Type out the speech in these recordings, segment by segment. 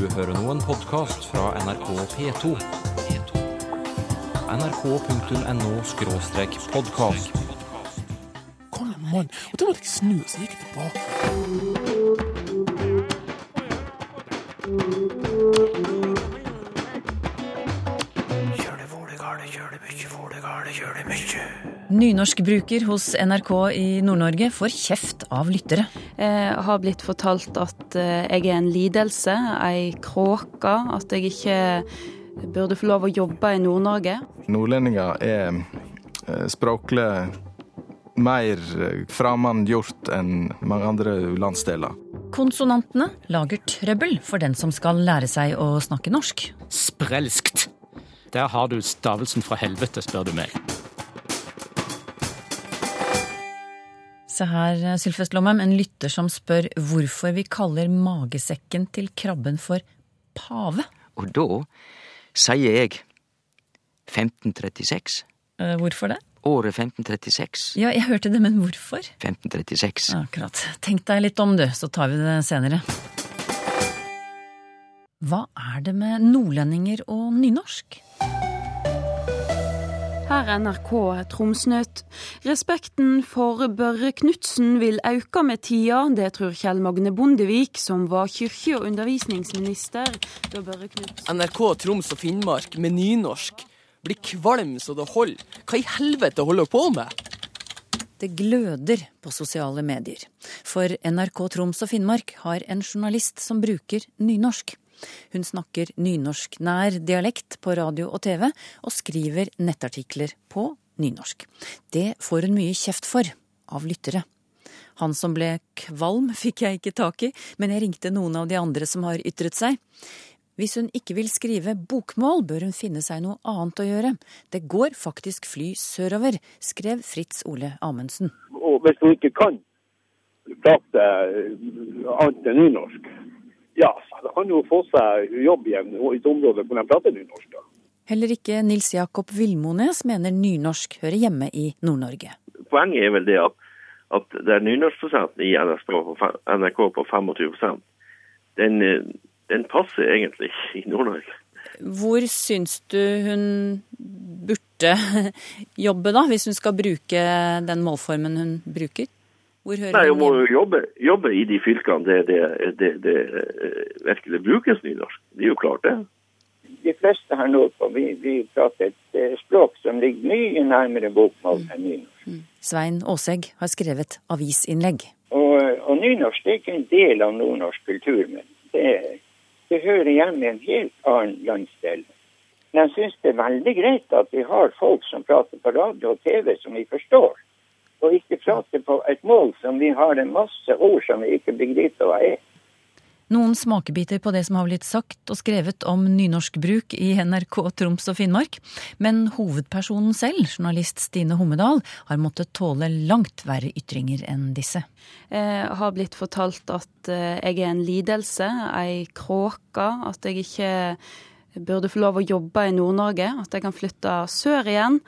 Du hører nå en podkast fra NRK P2. nrk.no-podkast. Kom igjen, mann. Og da måtte jeg snu, så gikk jeg tilbake. Nynorskbruker hos NRK i Nord-Norge får kjeft av lyttere. Jeg har blitt fortalt at eh, jeg er en lidelse, ei kråke. At jeg ikke burde få lov å jobbe i Nord-Norge. Nordlendinger er eh, språklig mer fremmedgjort enn mange andre landsdeler. Konsonantene lager trøbbel for den som skal lære seg å snakke norsk. Sprelskt. Der har du stavelsen fra helvete, spør du meg. Se her, Sylfest Lomheim, en lytter som spør hvorfor vi kaller magesekken til krabben for pave. Og da sier jeg 1536. Eh, Hvorfor det? Året 1536. Ja, jeg hørte det, men hvorfor? 1536. Akkurat. Tenk deg litt om, du, så tar vi det senere. Hva er det med nordlendinger og nynorsk? Her er NRK Tromsnytt. Respekten for Børre Knutsen vil auke med tida, det tror Kjell Magne Bondevik, som var kirke- og undervisningsminister da Børre Knutsen NRK Troms og Finnmark med nynorsk blir kvalm så det holder. Hva i helvete holder dere på med? Det gløder på sosiale medier. For NRK Troms og Finnmark har en journalist som bruker nynorsk. Hun snakker nynorsk-nær dialekt på radio og TV, og skriver nettartikler på nynorsk. Det får hun mye kjeft for av lyttere. Han som ble kvalm, fikk jeg ikke tak i, men jeg ringte noen av de andre som har ytret seg. Hvis hun ikke vil skrive bokmål, bør hun finne seg noe annet å gjøre. Det går faktisk fly sørover, skrev Fritz Ole Amundsen. Og hvis hun ikke kan prate annet enn nynorsk, ja, da kan jo få seg jobb igjen i et område hvor de prater nynorsk. da. Heller ikke Nils Jakob Villmones mener nynorsk hører hjemme i Nord-Norge. Poenget er vel det at, at det er nynorskprosenten i NRK på, NRK på 25% den, den passer egentlig ikke i Nord-Norge. Hvor syns du hun burde jobbe, da, hvis hun skal bruke den målformen hun bruker? Hvor hører Nei, hun må jo jobbe, jobbe i de fylkene der det, det, det eh, virkelig brukes nynorsk. Det er jo klart, det. de fleste her nordpå vi, vi prater et eh, språk som ligger mye nærmere bokmål enn nynorsk. Svein Aasegg har skrevet avisinnlegg. Og, og nynorsk det er ikke en del av nordnorsk kultur, men det, det hører hjemme i en helt annen landsdel. Men jeg syns det er veldig greit at vi har folk som prater på radio og TV som vi forstår, og ikke prate på et mål som vi har en masse ord som vi ikke begriper hva er. Noen smakebiter på det som har blitt sagt og skrevet om nynorskbruk i NRK Troms og Finnmark. Men hovedpersonen selv, journalist Stine Hommedal, har måttet tåle langt verre ytringer enn disse. Jeg har blitt fortalt at eh, jeg er en lidelse, ei kråke. At jeg ikke burde få lov å jobbe i Nord-Norge. At jeg kan flytte sør igjen.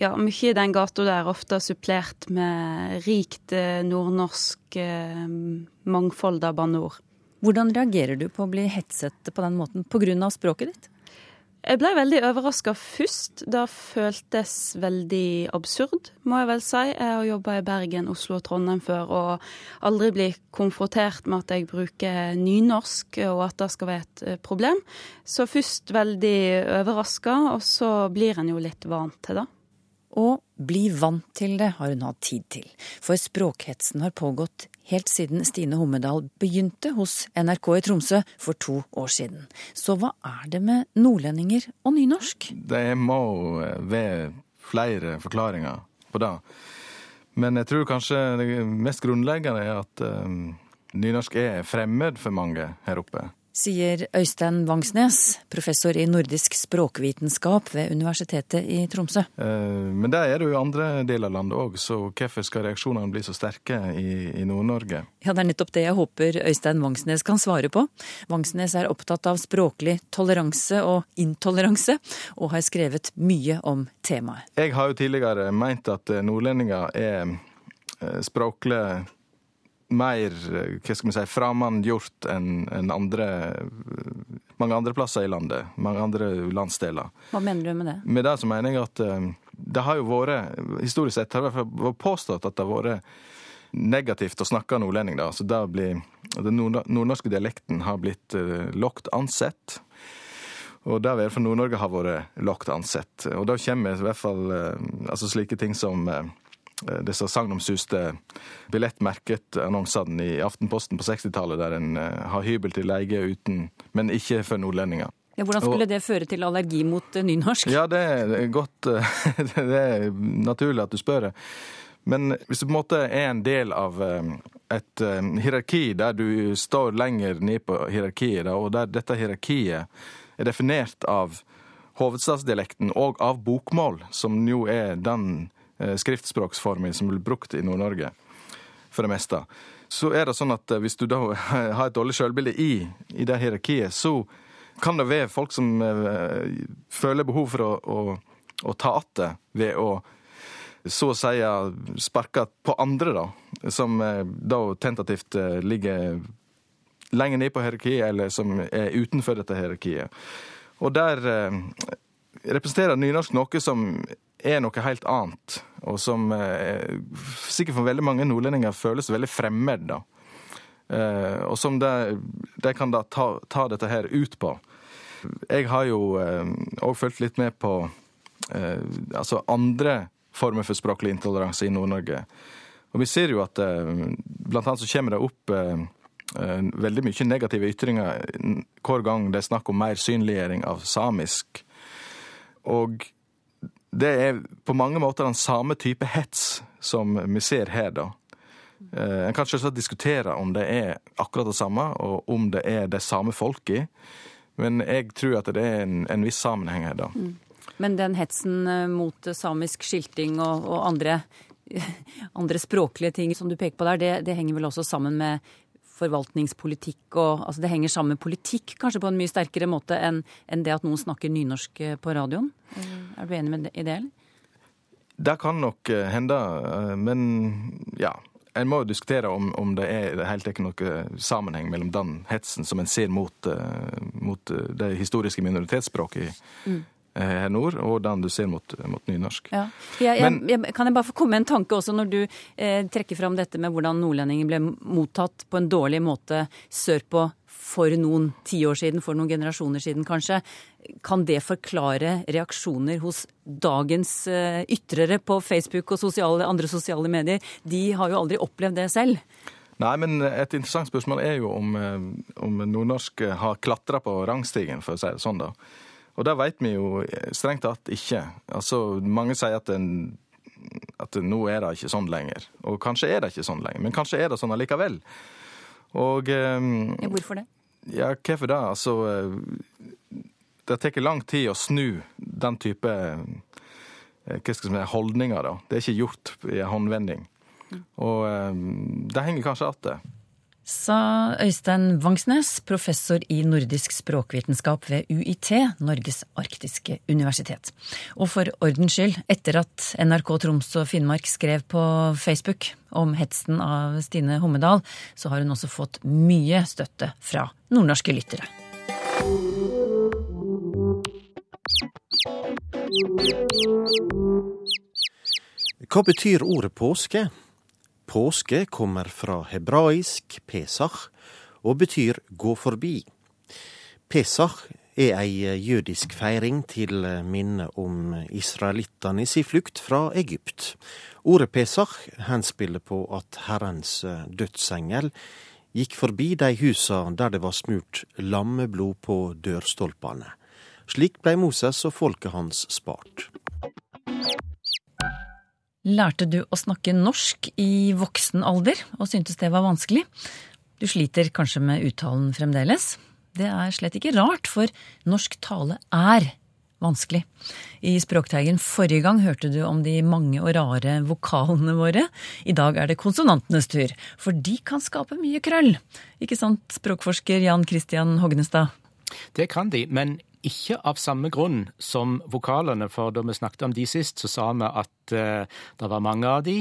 Ja, Mye i den gata der, ofte supplert med rikt eh, nordnorsk eh, mangfold av banneord. Hvordan reagerer du på å bli hetset på den måten pga. språket ditt? Jeg ble veldig overraska først. Det føltes veldig absurd, må jeg vel si. Jeg har jobba i Bergen, Oslo og Trondheim før og aldri blitt konfrontert med at jeg bruker nynorsk og at det skal være et eh, problem. Så først veldig overraska, og så blir en jo litt vant til det. Og bli vant til det har hun hatt tid til, for språkhetsen har pågått helt siden Stine Hommedal begynte hos NRK i Tromsø for to år siden. Så hva er det med nordlendinger og nynorsk? Det må være flere forklaringer på det. Men jeg tror kanskje det mest grunnleggende er at um, nynorsk er fremmed for mange her oppe. Sier Øystein Vangsnes, professor i nordisk språkvitenskap ved Universitetet i Tromsø. Eh, Men der er det jo andre deler av landet òg, så hvorfor skal reaksjonene bli så sterke i, i Nord-Norge? Ja, det er nettopp det jeg håper Øystein Vangsnes kan svare på. Vangsnes er opptatt av språklig toleranse og intoleranse, og har skrevet mye om temaet. Jeg har jo tidligere meint at nordlendinger er eh, språklig mer eh, hva skal vi si, framandgjort enn en andre eh, mange andre plasser i landet. Mange andre landsdeler. Hva mener du med det? Med det så mener jeg at eh, det har jo vært, historisk sett har det vært påstått at det har vært negativt å snakke nordlending. da. så det blir, Den nordnorske dialekten har blitt uh, lågt ansett. Og det fra Nord-Norge har vært lågt ansett. Og da kommer i hvert fall uh, altså slike ting som uh, disse sagnomsuste billettmerket-annonsene i Aftenposten på 60-tallet, der en har hybel til leie uten, men ikke for nordlendinger. Ja, hvordan skulle det føre til allergi mot nynorsk? Ja, det er godt Det er naturlig at du spør. Men hvis du på en måte er en del av eh, et eh, hierarki der du står lenger ned på hierarkiet, og der dette hierarkiet er definert av hovedstadsdialekten og av bokmål, som jo er den eh, skriftspråksformen som blir brukt i Nord-Norge for det meste, så er det sånn at hvis du da har et dårlig sjølbilde i, i det hierarkiet, så kan det være folk som føler behov for å, å, å ta igjen ved å så å si sparke på andre, da, som eh, da tentativt eh, ligger lenger ned på hierarkiet, eller som er utenfor dette hierarkiet. Og der eh, representerer nynorsk noe som er noe helt annet, og som eh, sikkert for veldig mange nordlendinger føles veldig fremmed. da. Eh, og som de, de, kan da ta, ta, dette her ut på. Jeg har jo òg eh, fulgt litt med på altså andre former for språklig intoleranse i Nord-Norge. Og vi ser jo at eh, blant annet så kommer det opp eh, eh, veldig mye negative ytringer hver gang det er snakk om mer synliggjøring av samisk. Og det er på mange måter den samme type hets som vi ser her, da. En kan selvsagt diskutere om det er akkurat det samme, og om det er det samme folka. Men jeg tror at det er en, en viss sammenheng her, da. Mm. Men den hetsen eh, mot samisk skilting og, og andre, andre, språklige ting som du peker på der, det, det henger vel også sammen med forvaltningspolitikk og altså Det henger sammen med politikk kanskje på en mye sterkere måte enn, en det at noen snakker nynorsk eh, på radioen. Eh, er du enig med det, i det? Det kan nok hende, men ja. En må jo diskutere om, om det er helt ikke noe sammenheng mellom den hetsen som en ser mot, mot det historiske minoritetsspråket mm. Eh, her nord, og den du ser mot, mot nynorsk. Ja. Jeg, jeg, jeg, kan jeg bare få komme med en tanke også, når du eh, trekker fram dette med hvordan nordlendinger ble mottatt på en dårlig måte sørpå for noen tiår siden, for noen generasjoner siden kanskje. Kan det forklare reaksjoner hos dagens eh, ytrere på Facebook og sosiale, andre sosiale medier? De har jo aldri opplevd det selv. Nei, men et interessant spørsmål er jo om, eh, om nordnorsk har klatra på rangstigen, for å si det sånn, da. Og det vet vi jo strengt tatt ikke. Altså, mange sier at, en, at nå er det ikke sånn lenger. Og kanskje er det ikke sånn lenger, men kanskje er det sånn allikevel. Og um, Hvorfor det? Ja, hvorfor det? Altså Det tar lang tid å snu den type eh, hva skal si, holdninger, da. Det er ikke gjort i en håndvending. Mm. Og um, det henger kanskje igjen sa Øystein Vangsnes, professor i nordisk språkvitenskap ved UiT, Norges arktiske universitet. Og for ordens skyld, etter at NRK Troms og Finnmark skrev på Facebook om hetsen av Stine Hommedal, så har hun også fått mye støtte fra nordnorske lyttere. Hva betyr ordet påske? Påske kommer fra hebraisk pesach og betyr gå forbi. Pesach er ei jødisk feiring til minne om israelittene si flukt fra Egypt. Ordet pesach henspiller på at Herrens dødsengel gikk forbi de husa der det var smurt lammeblod på dørstolpene. Slik blei Moses og folket hans spart. Lærte du å snakke norsk i voksen alder og syntes det var vanskelig? Du sliter kanskje med uttalen fremdeles? Det er slett ikke rart, for norsk tale er vanskelig. I Språkteigen forrige gang hørte du om de mange og rare vokalene våre. I dag er det konsonantenes tur, for de kan skape mye krøll. Ikke sant, språkforsker Jan Christian Hognestad? Det kan de, men ikke av samme grunn som vokalene, for da vi snakket om de sist, så sa vi at uh, det var mange av de,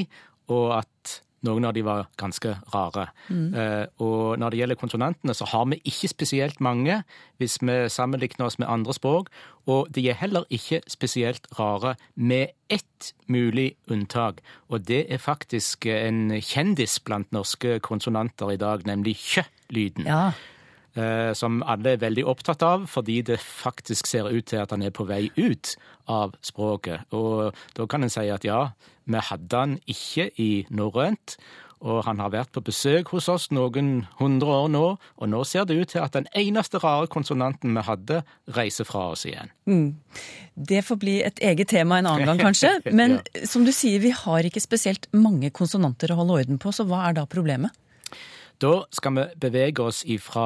og at Noen av de var ganske rare. Mm. Eh, og når det gjelder konsonantene, så har vi ikke spesielt mange hvis vi sammenligner oss med andre språk. Og de er heller ikke spesielt rare, med ett mulig unntak. Og det er faktisk en kjendis blant norske konsonanter i dag, nemlig kjø-lyden. Ja. Eh, som alle er veldig opptatt av, fordi det faktisk ser ut til at han er på vei ut av språket. Og da kan en si at ja, vi hadde han ikke i norrønt. Og han har vært på besøk hos oss noen hundre år nå, og nå ser det ut til at den eneste rare konsonanten vi hadde, reiser fra oss igjen. Mm. Det får bli et eget tema en annen gang, kanskje. Men som du sier, vi har ikke spesielt mange konsonanter å holde orden på, så hva er da problemet? Da skal vi bevege oss ifra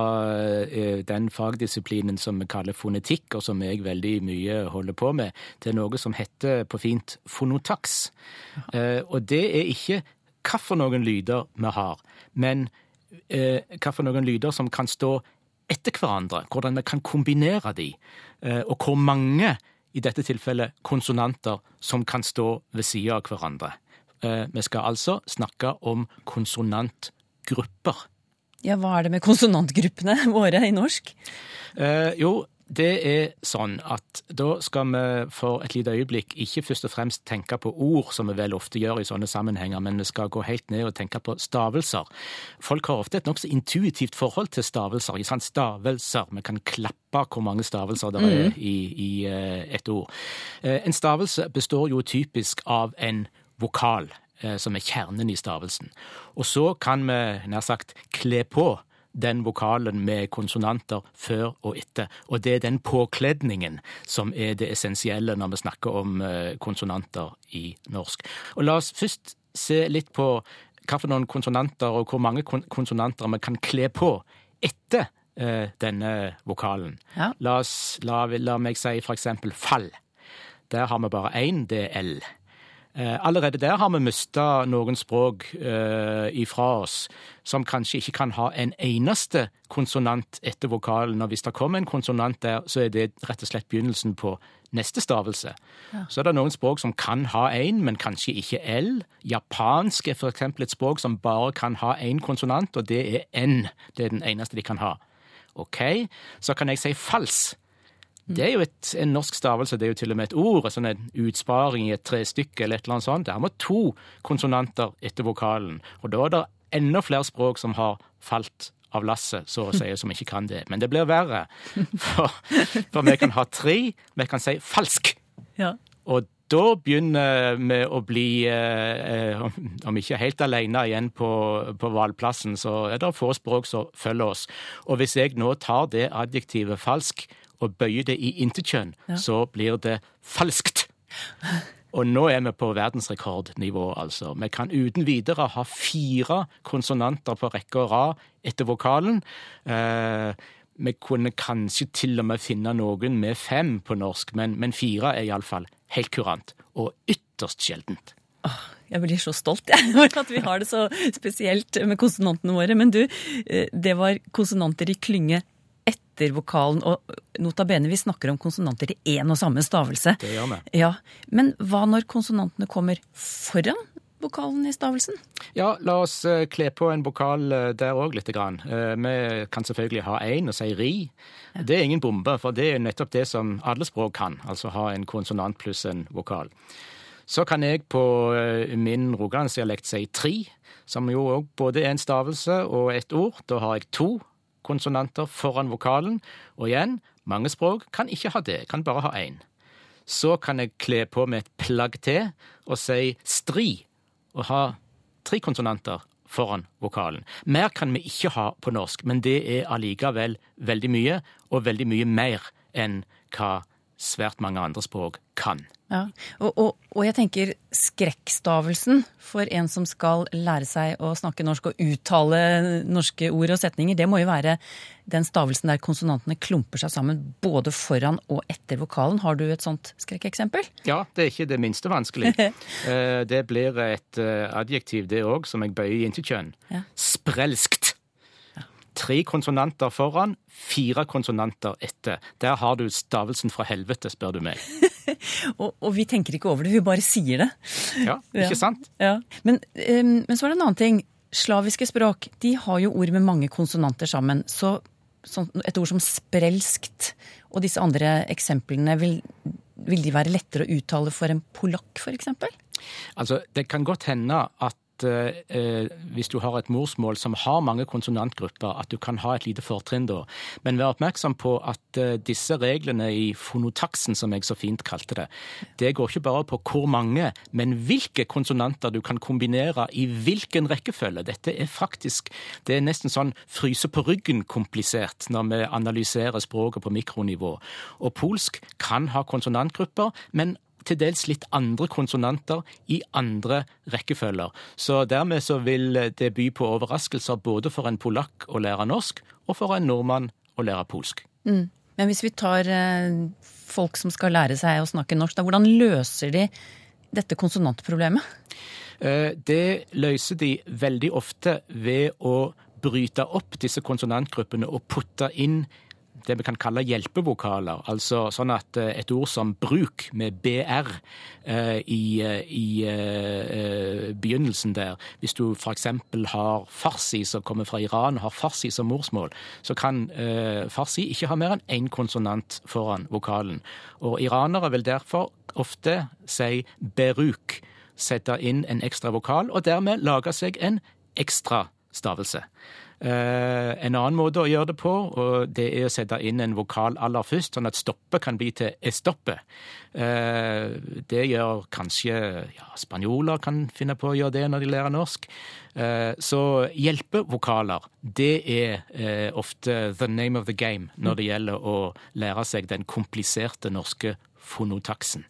eh, den fagdisiplinen som vi kaller fonetikk, og som jeg veldig mye holder på med, til noe som heter på fint fonotaks. Ja. Og det er ikke hva for noen lyder vi har, men eh, hva for noen lyder som kan stå etter hverandre, hvordan vi kan kombinere de, eh, og hvor mange, i dette tilfellet, konsonanter som kan stå ved siden av hverandre. Eh, Vi skal altså snakke om konsonantgrupper. Ja, hva er det med konsonantgruppene våre i norsk? Eh, jo, det er sånn at da skal vi for et lite øyeblikk ikke først og fremst tenke på ord, som vi vel ofte gjør i sånne sammenhenger, men vi skal gå helt ned og tenke på stavelser. Folk har ofte et nokså intuitivt forhold til stavelser. Ikke sant? Stavelser. Vi kan klappe hvor mange stavelser det er mm. i, i eh, et ord. Eh, En stavelse består jo typisk av en vokal, som er kjernen i stavelsen. Og så kan vi nær sagt kle på den vokalen med konsonanter før og etter. Og det er den påkledningen som er det essensielle når vi snakker om eh, konsonanter i norsk. Og la oss først se litt på noen konsonanter og hvor mange konsonanter vi kan kle på etter eh, denne vokalen. Ja. La, oss, la, la meg si for eksempel fall. Der har vi bare én, det er L. Eh, Allerede der har vi mista noen språk eh, ifra oss som kanskje ikke kan ha en eneste konsonant etter vokalen. Og hvis det kommer en konsonant der, så er det rett og slett begynnelsen på neste stavelse. Ja. Så er det noen språk som kan ha én, men kanskje ikke L. Japansk er for eksempel et språk som bare kan ha én konsonant, og det er N. Det er den eneste de kan ha. Ok, så kan jeg si fals. Det er jo et, en norsk stavelse, det er jo til og med et ord, sånn en utsparing i et trestykke eller et eller annet sånt. Der er med to konsonanter etter vokalen, og da er det enda flere språk som har falt av lasset, så å si, som ikke kan det. Men det blir verre, for, for vi kan ha tre, vi kan si falsk. Ja. Og da begynner vi å bli, eh, om- om ikke helt alene igjen på, på valplassen, så er det få språk som følger oss. Og hvis jeg nå tar det adjektivet falsk og bøyer det i intetkjønn, Ja. så blir det falskt. Og nå er vi på verdensrekordnivå, altså. Vi kan uten videre ha fire konsonanter på rekke og rad etter vokalen. Eh, vi kunne kanskje til og med finne noen med fem på norsk, men, men fire er iallfall helt kurant. Og ytterst sjeldent. Jeg blir så stolt jeg, over at vi har det så spesielt med konsonantene våre. Men du, eh, det var konsonanter i klynge etter vokalen, og nota bene, vi snakker om konsonanter i én og samme stavelse. Det gjør vi. Ja, Men hva når konsonantene kommer foran vokalen i stavelsen? Ja, la oss eh, kle på en vokal eh, der òg lite grann. Eh, Vi kan selvfølgelig ha én og si ri. Det er ingen bombe, for det er nettopp det som alle språk kan. Altså ha en konsonant pluss en vokal. Så kan jeg på min rogalandsdialekt si tri, som jo òg både er en stavelse og et ord. Da har jeg to konsonanter foran vokalen. Og igjen, mange språk kan ikke ha det, kan bare ha én. Så kan jeg kle på med et plagg til og si stri, og ha tre konsonanter foran vokalen. Mer kan vi ikke ha på norsk, men det er allikevel veldig mye, og veldig mye mer enn hva svært mange andre språk kan. Ja, og, og, og jeg tenker skrekkstavelsen for en som skal lære seg å snakke norsk og uttale norske ord og setninger, det må jo være den stavelsen der konsonantene klumper seg sammen både foran og etter vokalen. Har du et sånt skrekkeksempel? Ja, det er ikke det minste vanskelig. Eh, Det blir et eh, adjektiv, det òg, som jeg bøyer inn til kjønn. Ja. Sprelskt. Tre konsonanter foran, fire konsonanter etter. Der har du stavelsen fra helvete, spør du meg. og, og, vi tenker ikke over det, vi bare sier det. Ja, ikke sant? Ja. Men, um, men, så er det en annen ting. Slaviske språk de har jo ord med mange konsonanter sammen. Så, så et ord som sprelskt og disse andre eksemplene, vil, vil de være lettere å uttale for en polakk, f.eks.? Altså, det kan godt hende at eh, hvis du har et morsmål som har mange konsonantgrupper, at du kan ha et lite fortrinn da. Men vær oppmerksom på at eh, disse reglene i fonotaksen, som jeg så fint kalte det, det går ikke bare på hvor mange, men hvilke konsonanter du kan kombinere i hvilken rekkefølge. Dette er faktisk det er nesten sånn fryse på ryggen-komplisert når vi analyserer språket på mikronivå. Og polsk kan ha konsonantgrupper, men til dels litt andre konsonanter i andre rekkefølger. Så dermed så vil det by på overraskelser både for en polakk å lære norsk, og for en nordmann å lære polsk. Mm. Men hvis vi tar eh, folk som skal lære seg å snakke norsk, da, hvordan løser de dette konsonantproblemet? Eh, det løser de veldig ofte ved å bryte opp disse konsonantgruppene og putte inn det vi kan kalle hjelpevokaler. Altså sånn at eh, et ord som bruk, med br eh, i, eh, i begynnelsen der Hvis du f.eks. har farsi som kommer fra Iran har farsi som morsmål, så kan farsi ikke ha mer enn én konsonant foran vokalen. Og iranere vil derfor ofte si beruk, sette inn en ekstra vokal, og dermed lage seg en ekstra stavelse. Eh, en annen måte å gjøre det på, det er å sette inn en vokal aller først, sånn at stoppe kan bli til estoppe. Eh, det gjør kanskje ja, spanjoler kan finne på å gjøre det når de lærer norsk. Eh, så hjelpevokaler, det er ofte the name of the game når det gjelder å lære seg den kompliserte norske fonotaksen.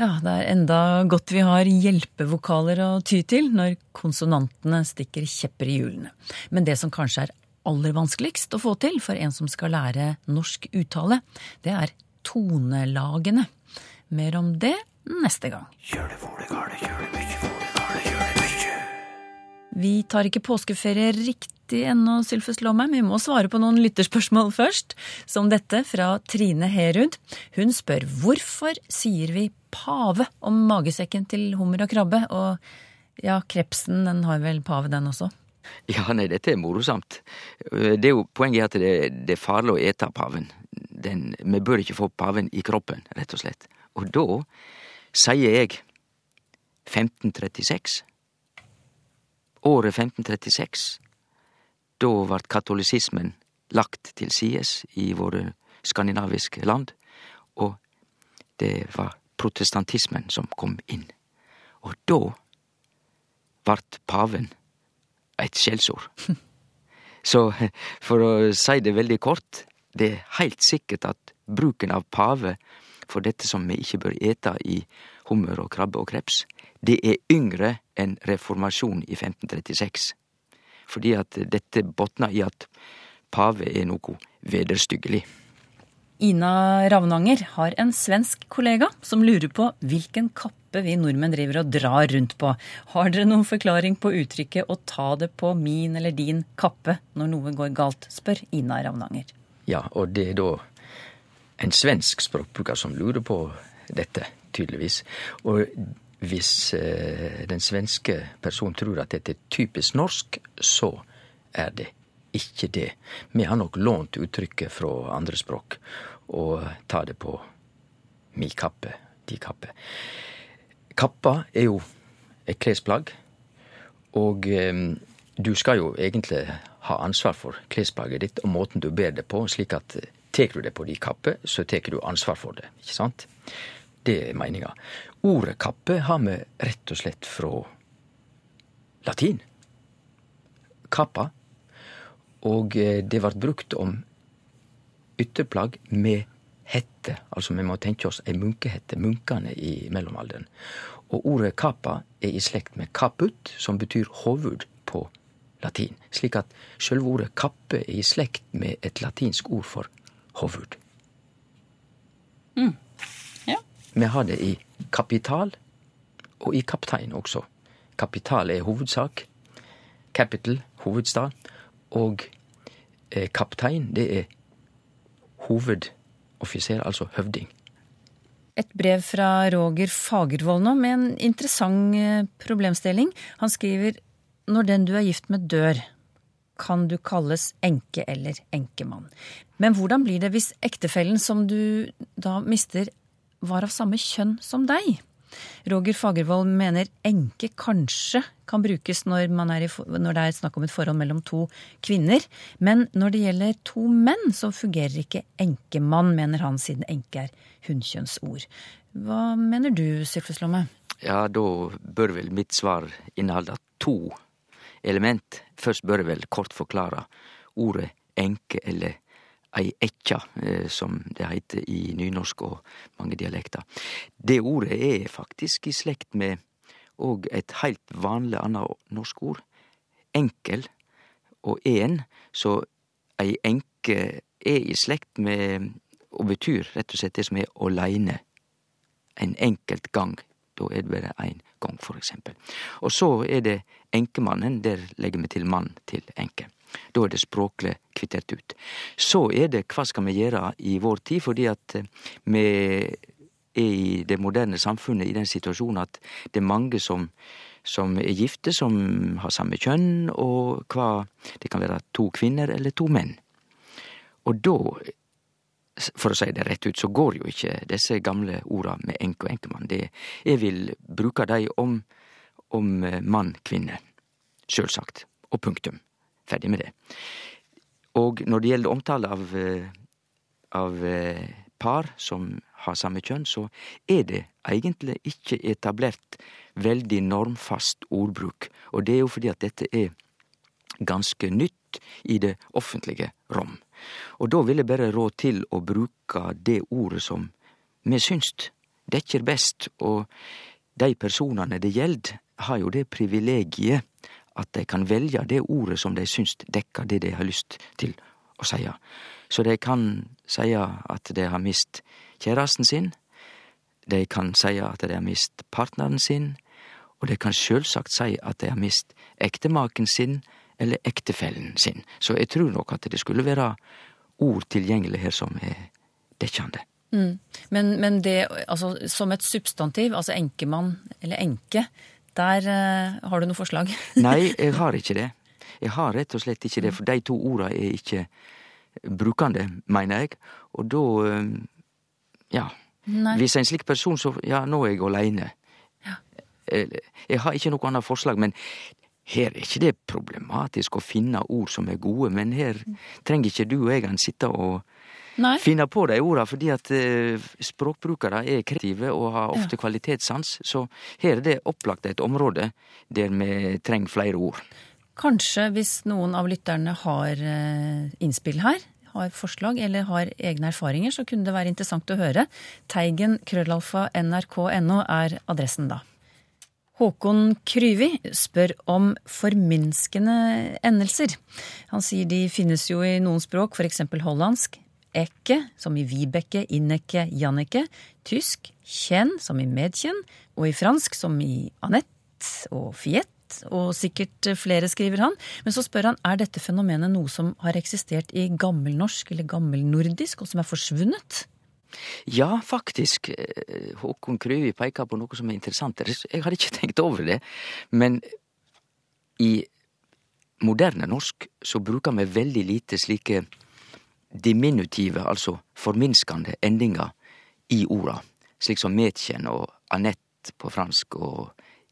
Ja, det er enda godt vi har hjelpevokaler å ty til når konsonantene stikker kjepper i hjulene. Men det som kanskje er aller vanskeligst å få til for en som skal lære norsk uttale, det er tonelagene. Mer om det neste gang. Vi tar ikke påskeferie riktig ennå, Sylfus Lomheim. Vi må svare på noen lytterspørsmål først, som dette fra Trine Herud. Hun spør hvorfor sier vi pave om magesekken til hummer og krabbe. Og ja, krepsen den har vel pave, den også? Ja, nei, dette er morosamt. Det er jo Poenget at det, det er farlig å ete paven. Den, vi bør ikke få paven i kroppen, rett og slett. Og da sier jeg 1536. Året 1536. Da vart katolisismen lagt til sides i våre skandinaviske land, og det var protestantismen som kom inn. Og da vart paven eit skjellsord. Så for å si det veldig kort, det er heilt sikkert at bruken av pave for dette som vi ikke bør ete i hummer og krabbe og kreps, det er yngre enn reformasjonen i 1536. Fordi at dette botnar i at pave er noe vederstyggelig. Ina Ravnanger har en svensk kollega som lurer på hvilken kappe vi nordmenn driver og drar rundt på. Har dere noen forklaring på uttrykket 'å ta det på min eller din kappe' når noe går galt, spør Ina Ravnanger. Ja, og det er da en svensk språkbruker som lurer på dette, tydeligvis. Og hvis eh, den svenske personen tror at dette er typisk norsk, så er det ikke det. Vi har nok lånt uttrykket fra andre språk og ta det på mi kappe, di kappe. Kappa er jo et klesplagg, og eh, du skal jo egentlig ha ansvar for klesplagget ditt og måten du ber det på, slik at tar du det på di kappe, så tar du ansvar for det, ikke sant? Det er meninga. Ordet kappe har vi rett og slett fra latin. Kappa. Og eh, det ble brukt om ytterplagg med hette. Altså vi må tenke oss ei munkehette, Munkene i mellomalderen. Og ordet kapa er i slekt med caput, som betyr hovud på latin. Slik at sjølve ordet kappe er i slekt med et latinsk ord for hovud. Mm. Ja. Vi har det i kapital og i kaptein også. Kapital er hovedsak. Capital, hovedstad. Og eh, kaptein, det er hovedoffiser, altså høvding. Et brev fra Roger Fagervold nå med en interessant eh, problemstilling. Han skriver når den du er gift med dør, kan du kalles enke eller enkemann. Men hvordan blir det hvis ektefellen som du da mister, var av samme kjønn som deg? Roger Fagervold mener enke kanskje kan brukes når, i, når, det er snakk om et forhold mellom to kvinner. Men når det gjelder to menn, så fungerer ikke enkemann, mener han, siden enke er hunnkjønnsord. Hva mener du, Lomme? Ja, da bør vel mitt svar inneholde to element. Først bør jeg vel kort forklare ordet enke eller ei ekkja, eh, som det heiter i nynorsk og mange dialekter. Det ordet er faktisk i slekt med òg et heilt vanleg anna norsk ord. Enkel og en, så ei enke er i slekt med og betyr rett og slett det som er åleine. En enkelt gang. Da er det bare én gang, for eksempel. Og så er det enkemannen. Der legger vi til mann til enke. Da er det språkleg kvittert ut. Så er det hva skal vi gjøre i vår tid, fordi at eh, vi er i det moderne samfunnet i den situasjonen at det er mange som, som er gifte, som har samme kjønn, og hva Det kan være to kvinner eller to menn. Og da, for å si det rett ut, så går jo ikke disse gamle orda med enke og enkemann. Det, jeg vil bruke dei om, om eh, mann-kvinne. Sjølsagt. Og punktum. Ferdig med det. Og når det gjelder omtale av, eh, av eh, par som har samme kjønn, så er det egentlig ikke etablert veldig normfast ordbruk. Og det er jo fordi at dette er ganske nytt i det offentlige rom. Og da vil jeg bare rå til å bruke det ordet som vi synst dekker best, og de personene det gjeld, har jo det privilegiet at de kan velja det ordet som de syns dekker det de har lyst til å si. Så de kan si at de har mist kjæresten sin, de kan si at de har mist partneren sin, og de kan sjølvsagt seie at de har mist ektemaken sin eller ektefellen sin. Så jeg tror nok at det skulle være ord tilgjengelig her som er dekkjande. Mm. Men, men, det, altså som et substantiv, altså enkemann eller enke, der uh, har du noe forslag? Nei, jeg har ikke det. Jeg har rett og slett ikke det, for de to orda er ikke brukende, mener jeg. Og da uh, ja. Nei. Hvis en slik person, så ja, nå er jeg aleine. Ja. Jeg har ikke noe annet forslag, men her er ikke det problematisk å finne ord som er gode, men her trenger ikke du og jeg sitte og Nei. finne på de orda, fordi at uh, språkbrukere er kreative og har ofte ja. kvalitetssans. Så her er det opplagt et område der vi trenger flere ord. Kanskje hvis noen av lytterne har uh, innspill her, har forslag eller har egne erfaringer, så kunne det være interessant å høre. Teigen krøllalfa nrk.no er adressen da. Håkon Kryvi spør om forminskende endelser. Han sier de finnes jo i noen språk, f.eks. hollandsk, Ekke, som i Vibeke, Inneke, Jannicke. Tysk kjenn, som i medkjenn. Og i fransk, som i Anette og Fiette. Og sikkert flere, skriver han. Men så spør han er dette fenomenet noe som har eksistert i gammelnorsk eller gammelnordisk, og som er forsvunnet? Ja, faktisk. Håkon Krøvi peker på noe som er interessant. Jeg hadde ikke tenkt over det. Men i moderne norsk så bruker vi veldig lite slike diminutive, altså forminskende, endinger i orda, slik som Metjen og Anette på fransk og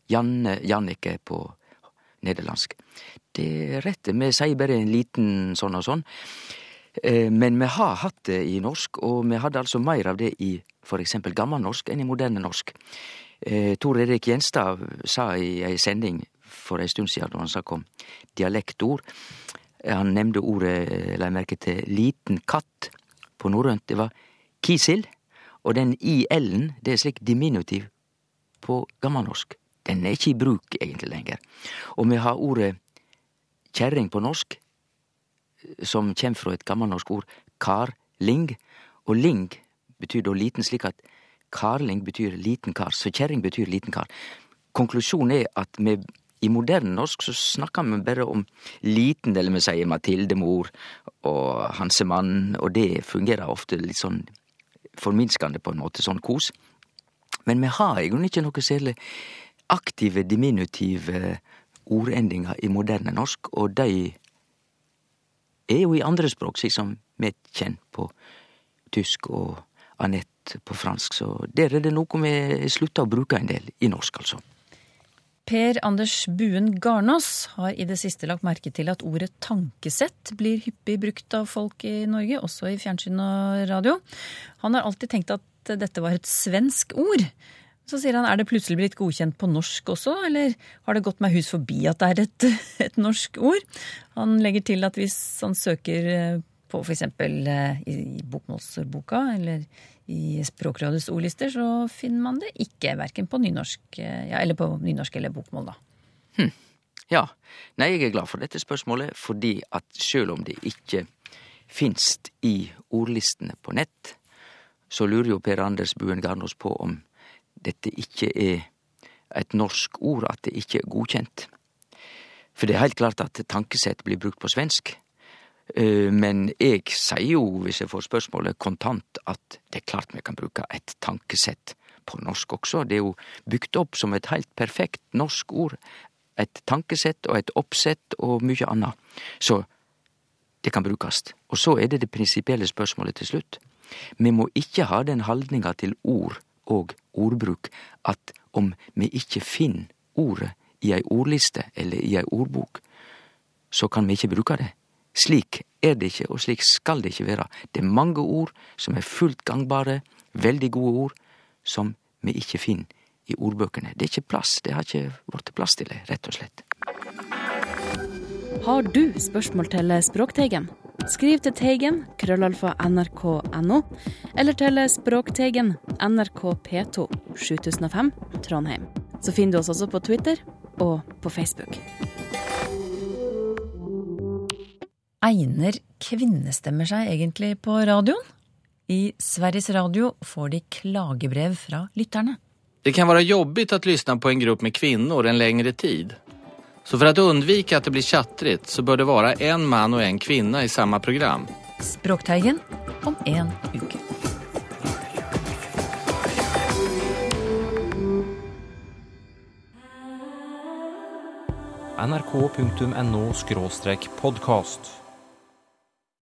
Janne, Jannike på nederlandsk. Det er rett, vi sier bare en liten sånn og sånn. Eh, men vi har hatt det i norsk, og vi hadde altså mer av det i for eksempel gammelnorsk enn i moderne norsk. Eh, Tor Erik Gjenstad sa i ei sending for ei stund siden, da han snakka om dialektord, han nevnte ordet, la jeg merke til, liten katt på norrønt. Det var kisil. Og den il-en, det er slik diminutiv på gammelnorsk. Den er ikke i bruk egentlig lenger. Og vi har ordet kjerring på norsk, som kjem fra et gammelnorsk ord karling. Og ling betyr da liten, slik at karling betyr liten kar. Så kjerring betyr liten kar. Konklusjonen er at vi i moderne norsk så snakker vi bare om liten, del, vi sier Matildemor og Hansemann, og det fungerer ofte litt sånn forminskende på en måte, sånn kos. Men vi har i grunnen ikke noe særlig aktive diminutive ordendingar i moderne norsk, og de er jo i andre språk, slik som vi kjenner på tysk og Anette på fransk. Så der er det noe vi slutta å bruke en del i norsk, altså. Per Anders Buen Garnås har i det siste lagt merke til at ordet tankesett blir hyppig brukt av folk i Norge, også i fjernsyn og radio. Han har alltid tenkt at dette var et svensk ord. Så sier han er det plutselig blitt godkjent på norsk også, eller har det gått meg hus forbi at det er et, et norsk ord? Han legger til at hvis han søker eh, på f.eks. Eh, i bokmålsordboka eller i Språkrådets ordlister, så finner man det ikke. Verken på nynorsk, eh, ja, eller på nynorsk eller bokmål, da. Hm. Ja. Nei, jeg er glad for dette spørsmålet, fordi at sjøl om det ikke finst i ordlistene på nett, så lurer jo Per Anders Buen Garnås på om dette ikke er et norsk ord, at det ikke er godkjent. For det er helt klart at tankesett blir brukt på svensk, men jeg sier jo, hvis jeg får spørsmålet kontant, at det er klart vi kan bruke et tankesett på norsk også. Det er jo bygd opp som et helt perfekt norsk ord. Et tankesett og et oppsett og mye annet. Så det kan brukes. Og så er det det prinsipielle spørsmålet til slutt. Vi må ikke ha den holdninga til ord og ordbruk at om vi ikke finner ordet i ei ordliste eller i ei ordbok, så kan vi ikke bruke det. Slik er det ikke, og slik skal det ikke være. Det er mange ord som er fullt gangbare, veldig gode ord, som vi ikke finner i ordbøkene. Det er ikke plass, det har ikke blitt plass til det, rett og slett. Har du spørsmål til Språkteigen? Skriv til Teigen, krøllalfa nrk.no, eller til Språkteigen, NRK P2, 7005, Trondheim. Så finner du oss også på Twitter og på Facebook. Egner kvinnestemmer seg egentlig på radioen? I Sveriges Radio får de klagebrev fra lytterne. Det kan være jobbigt å lyssna på en grupp med kvinner en lengre tid. Så for å undvike at det blir tjattrigt, så bør det være en mann og en kvinne i samme program. Språkteigen om en uke. nrk.no podkast.